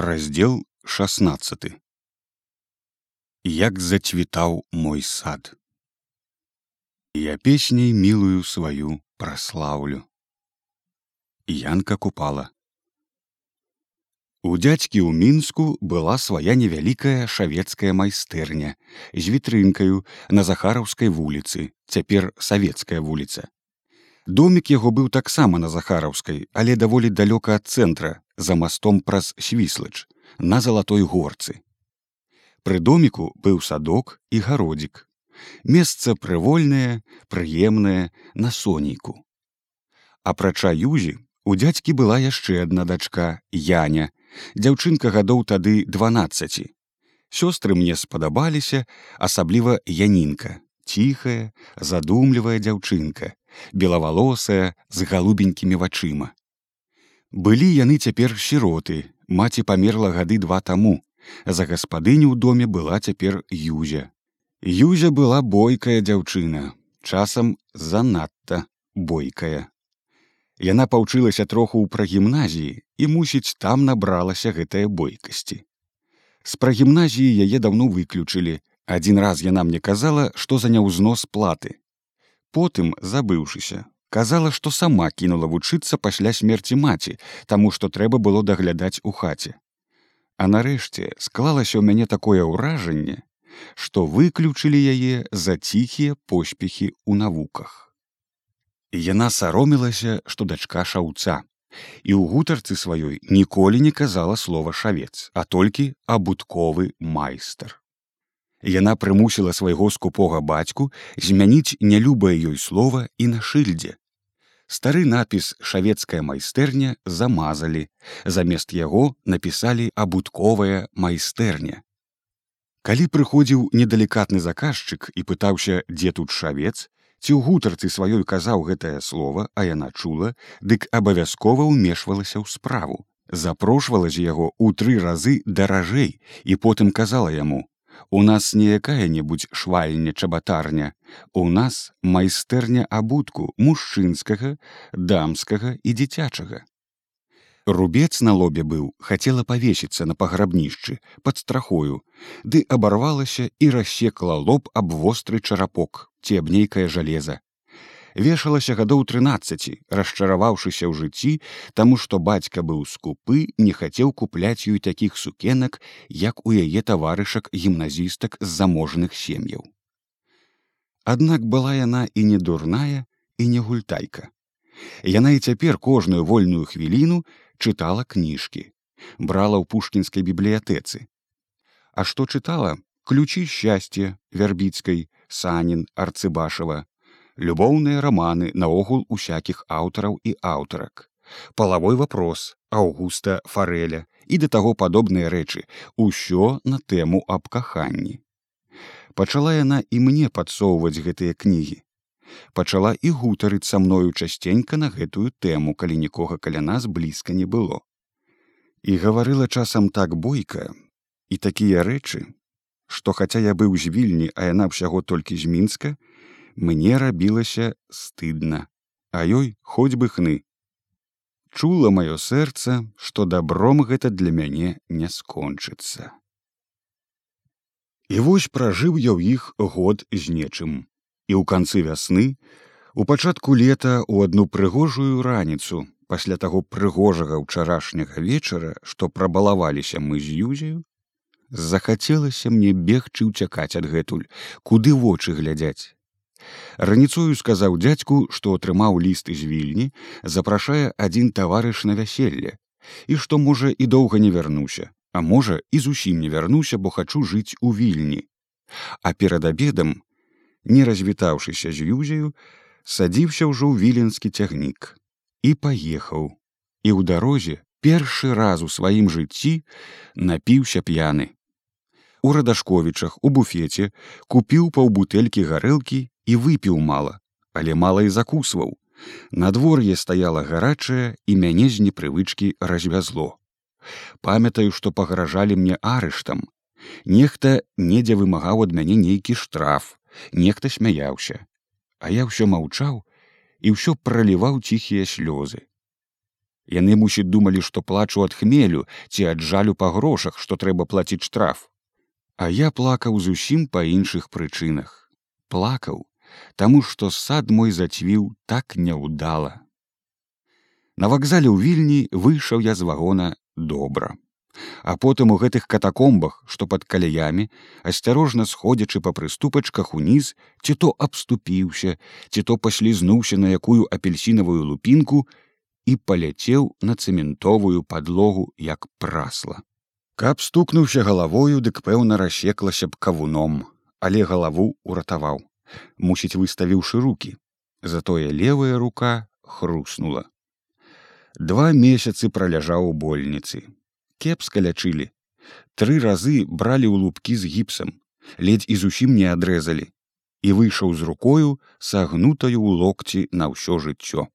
раздел 16 як зацвітаў мой сад я песняй мілую сваю праслаўлю янка купала. У дзядзькі ў мінску была свая невялікая шавецкая майстэрня з вітрынкаю на захараўскай вуліцы цяпер савецкая вуліца Домік яго быў таксама на захараўскай, але даволі далёка ад цэнтра за мастом праз свіслач на залатой горцы. Пры доміку быў садок і гародзік. Месца прывольнае, прыемнае на сонейку. Апрача юзі у дзядзькі была яшчэ адна дачка Яня, дзяўчынка гадоў тады 12. Сёстры мне спадабаліся, асабліва янінка, ціхая, задумлівая дзяўчынка, белавалосая з галубенькімі вачыма. Былі яны цяпер сіроты, маці памерла гады два таму. За гаспадыню ў доме была цяпер юзя. Юзя была бойкая дзяўчына, часам занадта бойкая. Яна паўчылася троху ў прагімназіі і мусіць там набралася гэтая бойкасці. З прагімназіі яе даўно выключылі. Адзін раз яна мне казала, што за няўзнос платы потым забыўшыся казала што сама кінула вучыцца пасля смерці маці таму што трэба было даглядаць у хаце а нарэшце склалася ў мяне такое ўражанне што выключылі яе за ціхія поспехі ў навуках яна саромілася што дачка шаўца і ў гутарцы сваёй ніколі не казала слова шавец а толькі абутковы майстар Яна прымусіла свайго скупога бацьку змяніць нялюбае ёй слова і на шыльдзе. Стары напіс шавецкая майстэрня замазалі, замест яго напісалі абутковая майстэрня. Калі прыходзіў недалікатны заказчык і пытаўся, дзе тут шавец, ці ў гутарцы сваёй казаў гэтае слово, а яна чула, дык абавязкова ўмешвалася ў справу. Запрошвала з яго ў тры разы даражэй і потым казала яму: У нас не якая-небудзь швальня чабатарня. У нас майстэрня абутку мужчынскага, дамскага і дзіцячага. Рубец на лобе быў, хацела павесіцца на паграбнішчы пад страхою, ды абарвалася і рассекла лоб аб востры чарапок ці аб нейкае жалеза вешалася гадоў 13 расчараваўшыся ў жыцці таму што бацька быў скупы не хацеў купляць ёй такіх сукенак як у яе таварышак гімназістак з заможных сем'яў. Аднак была яна і не дурная і не гультайка. Яна і цяпер кожную вольную хвіліну чытала кніжкі брала ў пушкінскай бібліятэцы. А што чытала? Ключі шчасце вярбіцкай санін арцыбашава любоўныя раманы наогул усякіх аўтараў і аўтарак. Палавой вопрос аўгуста фарэля і да таго падобныя рэчы ўсё на тэму аб каханні. Пачала яна і мне падсоўваць гэтыя кнігі. Пачала і гутарыць са мною часценька на гэтую тэму калі нікога каля нас блізка не было. І гаварыла часам так бойка і такія рэчы што хаця я быў з вільні а яна ўсяго толькі з мінска мне рабілася стыдна, а ёй хоць бы хны. Чула маё сэрца, што дабром гэта для мяне не скончыцца. І вось пражыў я ў іх год з нечым. І ў канцы вясны, у пачатку лета ў адну прыгожую раніцу, пасля таго прыгожага ўчарашняга вечара, што прабалаваліся мы з юзею, захацелася мне бегчы ўцякаць адгэтуль, куды вочы глядзяць, Раніцою сказаў дзядзьку, што атрымаў ліст з вільні, запрашае адзін таварыш на вяселле і што можа і доўга не вярнуся, а можа і зусім не вярнуся, бо хачу жыць у вільні. А перад абедам, не развітаўшыся з юзею, садзіўся ўжо ў віленскі цягнік і паехаў. І ў дарозе першы раз у сваім жыцці напіўся п'яны. У радашковічах у буфеце купіў паўбутэлькі гарэлкі і выпіў мала, але мала і закусваў. Надвор'е стаяла гарачае і мяне з непрывычкі развязло. Памятаю, што пагражалі мне арыштам. Нехта недзе вымагаў ад мяне нейкі штраф, нехта смяяўся. А я ўсё маўчаў і ўсё праліваў ціхія слёзы. Яны мусіць думалі, што плачу ад хмелю ці ад жалю па грошах, што трэба плаціць штраф. А я плакаў зусім па іншых прычынах. Плакаў, таму што сад мой зацвіў так няўдала. На вакзале ў вільні выйшаў я з вагона добра а потым у гэтых катакомбах што пад каляямі асцярожна сходзячы па прыступачках уніз ці то абступіўся ці то паслізнуўся на якую апельсінавую лупінку і паляцеў на цэментовую падлогу як прасла. Каб стукнуўся галавою дык пэўна рассеклася б кавуном але галаву уратаваў мусіць выставіўшы руки затое левая рука хруснула два месяцы праляжаў у больніцы кепска лячылі. Тры разы бралі ў лупкі з гіпсам, ледзь і зусім не адрэзалі і выйшаў з рукою сагнутаю ў локці на ўсё жыццё.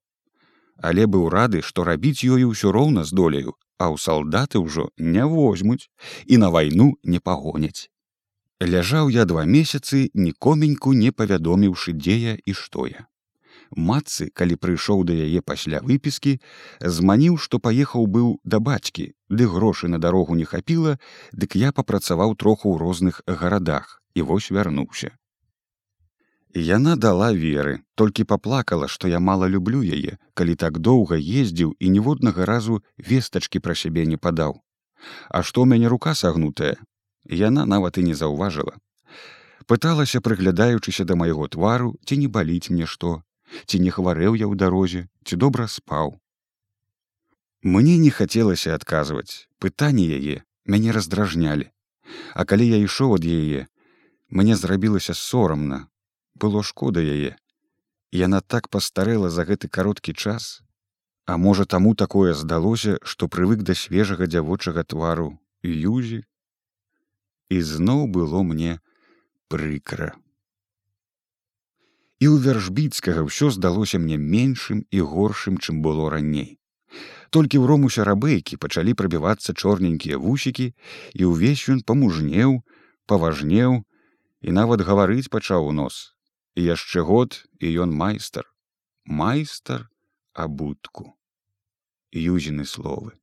Але быў рады, што рабіць ёю ўсё роўна здолею, а ў салдаты ўжо не возьмуць і на вайну не пагоняць. Ляжаў я два месяцы нікоменьку не павядоміўшы дзе я і што я. Матцы калі прыйшоў да яе пасля выпіскі зманіў што паехаў быў да бацькі ды грошы на дарогу не хапіла дык я папрацаваў троху ў розных гарадах і вось вярнуўся. Яна дала веры толькі паплакала што я мала люблю яе калі так доўга ездзіў і ніводнага разу вестачкі пра сябе не падаў. А што ў мяне рука сагнутая яна нават і не заўважыла. Пыталася прыглядаючыся да майго твару ці не баліць мне што ці не хварэў я ў дарозе ці добра спаў. Мне не хацелася адказваць. Пытанні яе мяне раздражнялі. А калі я ішоў ад яе мне зрабілася сорамна. Было шкода яе. Яна так пастарэла за гэты кароткі час. А можа таму такое здалося што прывык да свежага дзявочага твару. Юзі і зноў было мне прыкра і ў вяржбіцкага ўсё здалося мне меншым і горшым, чым было раней. Толькі ў ромуся рабэйкі пачалі прабівацца чорненькія вусікі і ўвесь ён памужнеў, паважнеў і нават гаварыць пачаў у нос. І яшчэ год і ён майстар, майстар абутку. Юзіны словы.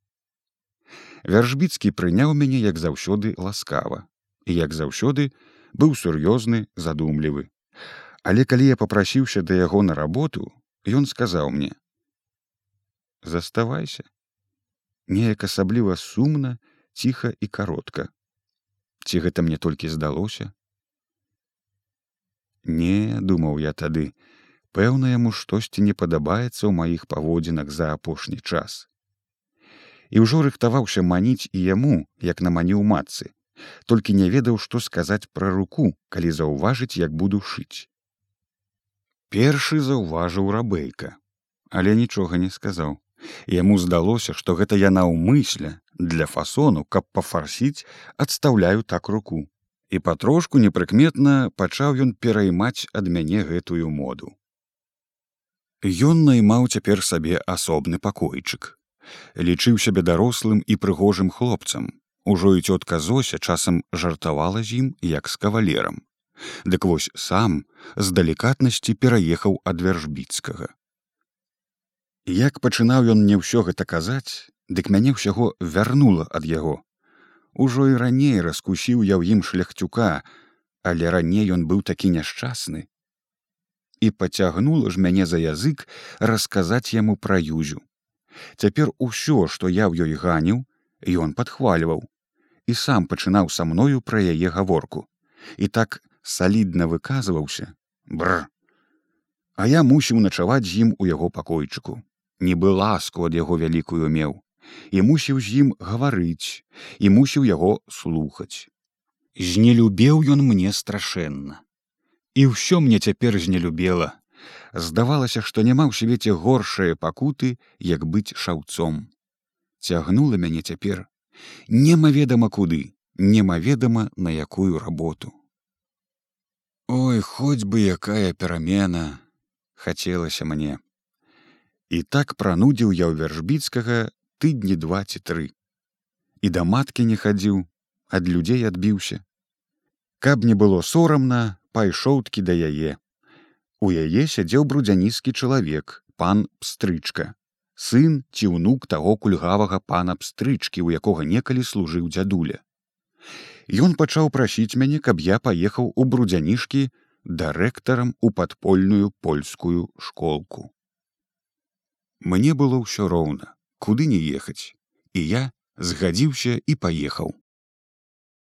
Вяржбіцкі прыняў мяне як заўсёды ласкава і як заўсёды быў сур'ёзны задумлівы Але калі я попрасіўся да яго на работу, ён сказаў мне: « Заставайся, неяк асабліва сумна, ціха і каротка. Ці гэта мне толькі здалося? Не, думаў я тады, пэўна яму штосьці не падабаецца ў маіх паводзінах за апошні час. І ўжо рыхтаваўся маніць і яму, як наманіў матцы, толькі не ведаў, што сказаць пра руку, калі заўважыць, як буду шыць першы заўважыў рабейка але нічога не сказаў. Яму здалося што гэта я наўмысля для фасону каб пафарсіць адстаўляю так руку. І патрошку непрыкметна пачаў ён пераймаць ад мяне гэтую моду. Ён наймаў цяпер сабе асобны пакойчык. Лічыў сябе дарослым і прыгожым хлопцам ужо і цётка зося часам жартавала з ім як з кавалерам Дык вось сам з далікатнасці пераехаў ад вяржбіцкага. Як пачынаў ён мне ўсё гэта казаць, дык мяне ўсяго вярнула ад яго. Ужо і раней раскусіў я ў ім шляхцюка, але раней ён быў такі няшчасны. І пацягнула ж мяне за язык расказаць яму пра юзю. Цяпер усё, што я ў ёй ганіў, ён падхвальваў і сам пачынаў са мною пра яе гаворку. І так салідна выказваўся бр а я мусіў начаваць з ім у яго пакойчыку. Нібы ласку ад яго вялікую меў. І мусіў з ім гаварыць і мусіў яго слухаць. Знелюбеў ён мне страшэнна. І ўсё мне цяпер знелюбела здавалася што няма ў свеце горшае пакуты як быць шаўцом. Цягнула мяне цяпер немаведама куды немаведама на якую работу Ой, хоць бы якая перамена хацелася мне. І так пранудзіў я ў вяржбіцкага тыдні два ці тры. І да маткі не хадзіў, ад людзей адбіўся. Каб не было сорамна, пайшоўткі да яе. У яе сядзеў брудзяніскі чалавек, пан пстрычка. Сын ці ўнук таго кульгавага пана пстрычкі, у якога некалі служыў дзядуля. Ён пачаў прасіць мяне, каб я паехаў у брудзянішкі дырэктарам у падпольную польскую школку. Мне было ўсё роўна, куды не ехаць, і я згадзіўся і паехаў.